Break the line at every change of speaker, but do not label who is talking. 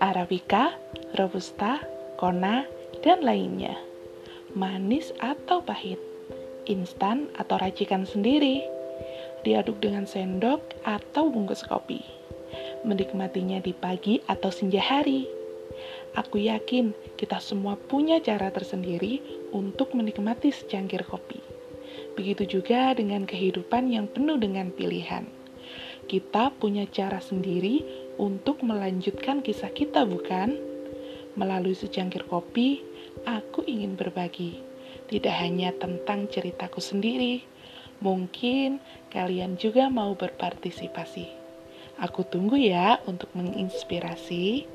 Arabica, Robusta, Kona, dan lainnya. Manis atau pahit, instan atau racikan sendiri, diaduk dengan sendok atau bungkus kopi. Menikmatinya di pagi atau senja hari. Aku yakin kita semua punya cara tersendiri untuk menikmati secangkir kopi. Begitu juga dengan kehidupan yang penuh dengan pilihan. Kita punya cara sendiri untuk melanjutkan kisah kita, bukan? Melalui secangkir kopi, aku ingin berbagi. Tidak hanya tentang ceritaku sendiri, mungkin kalian juga mau berpartisipasi. Aku tunggu ya untuk menginspirasi.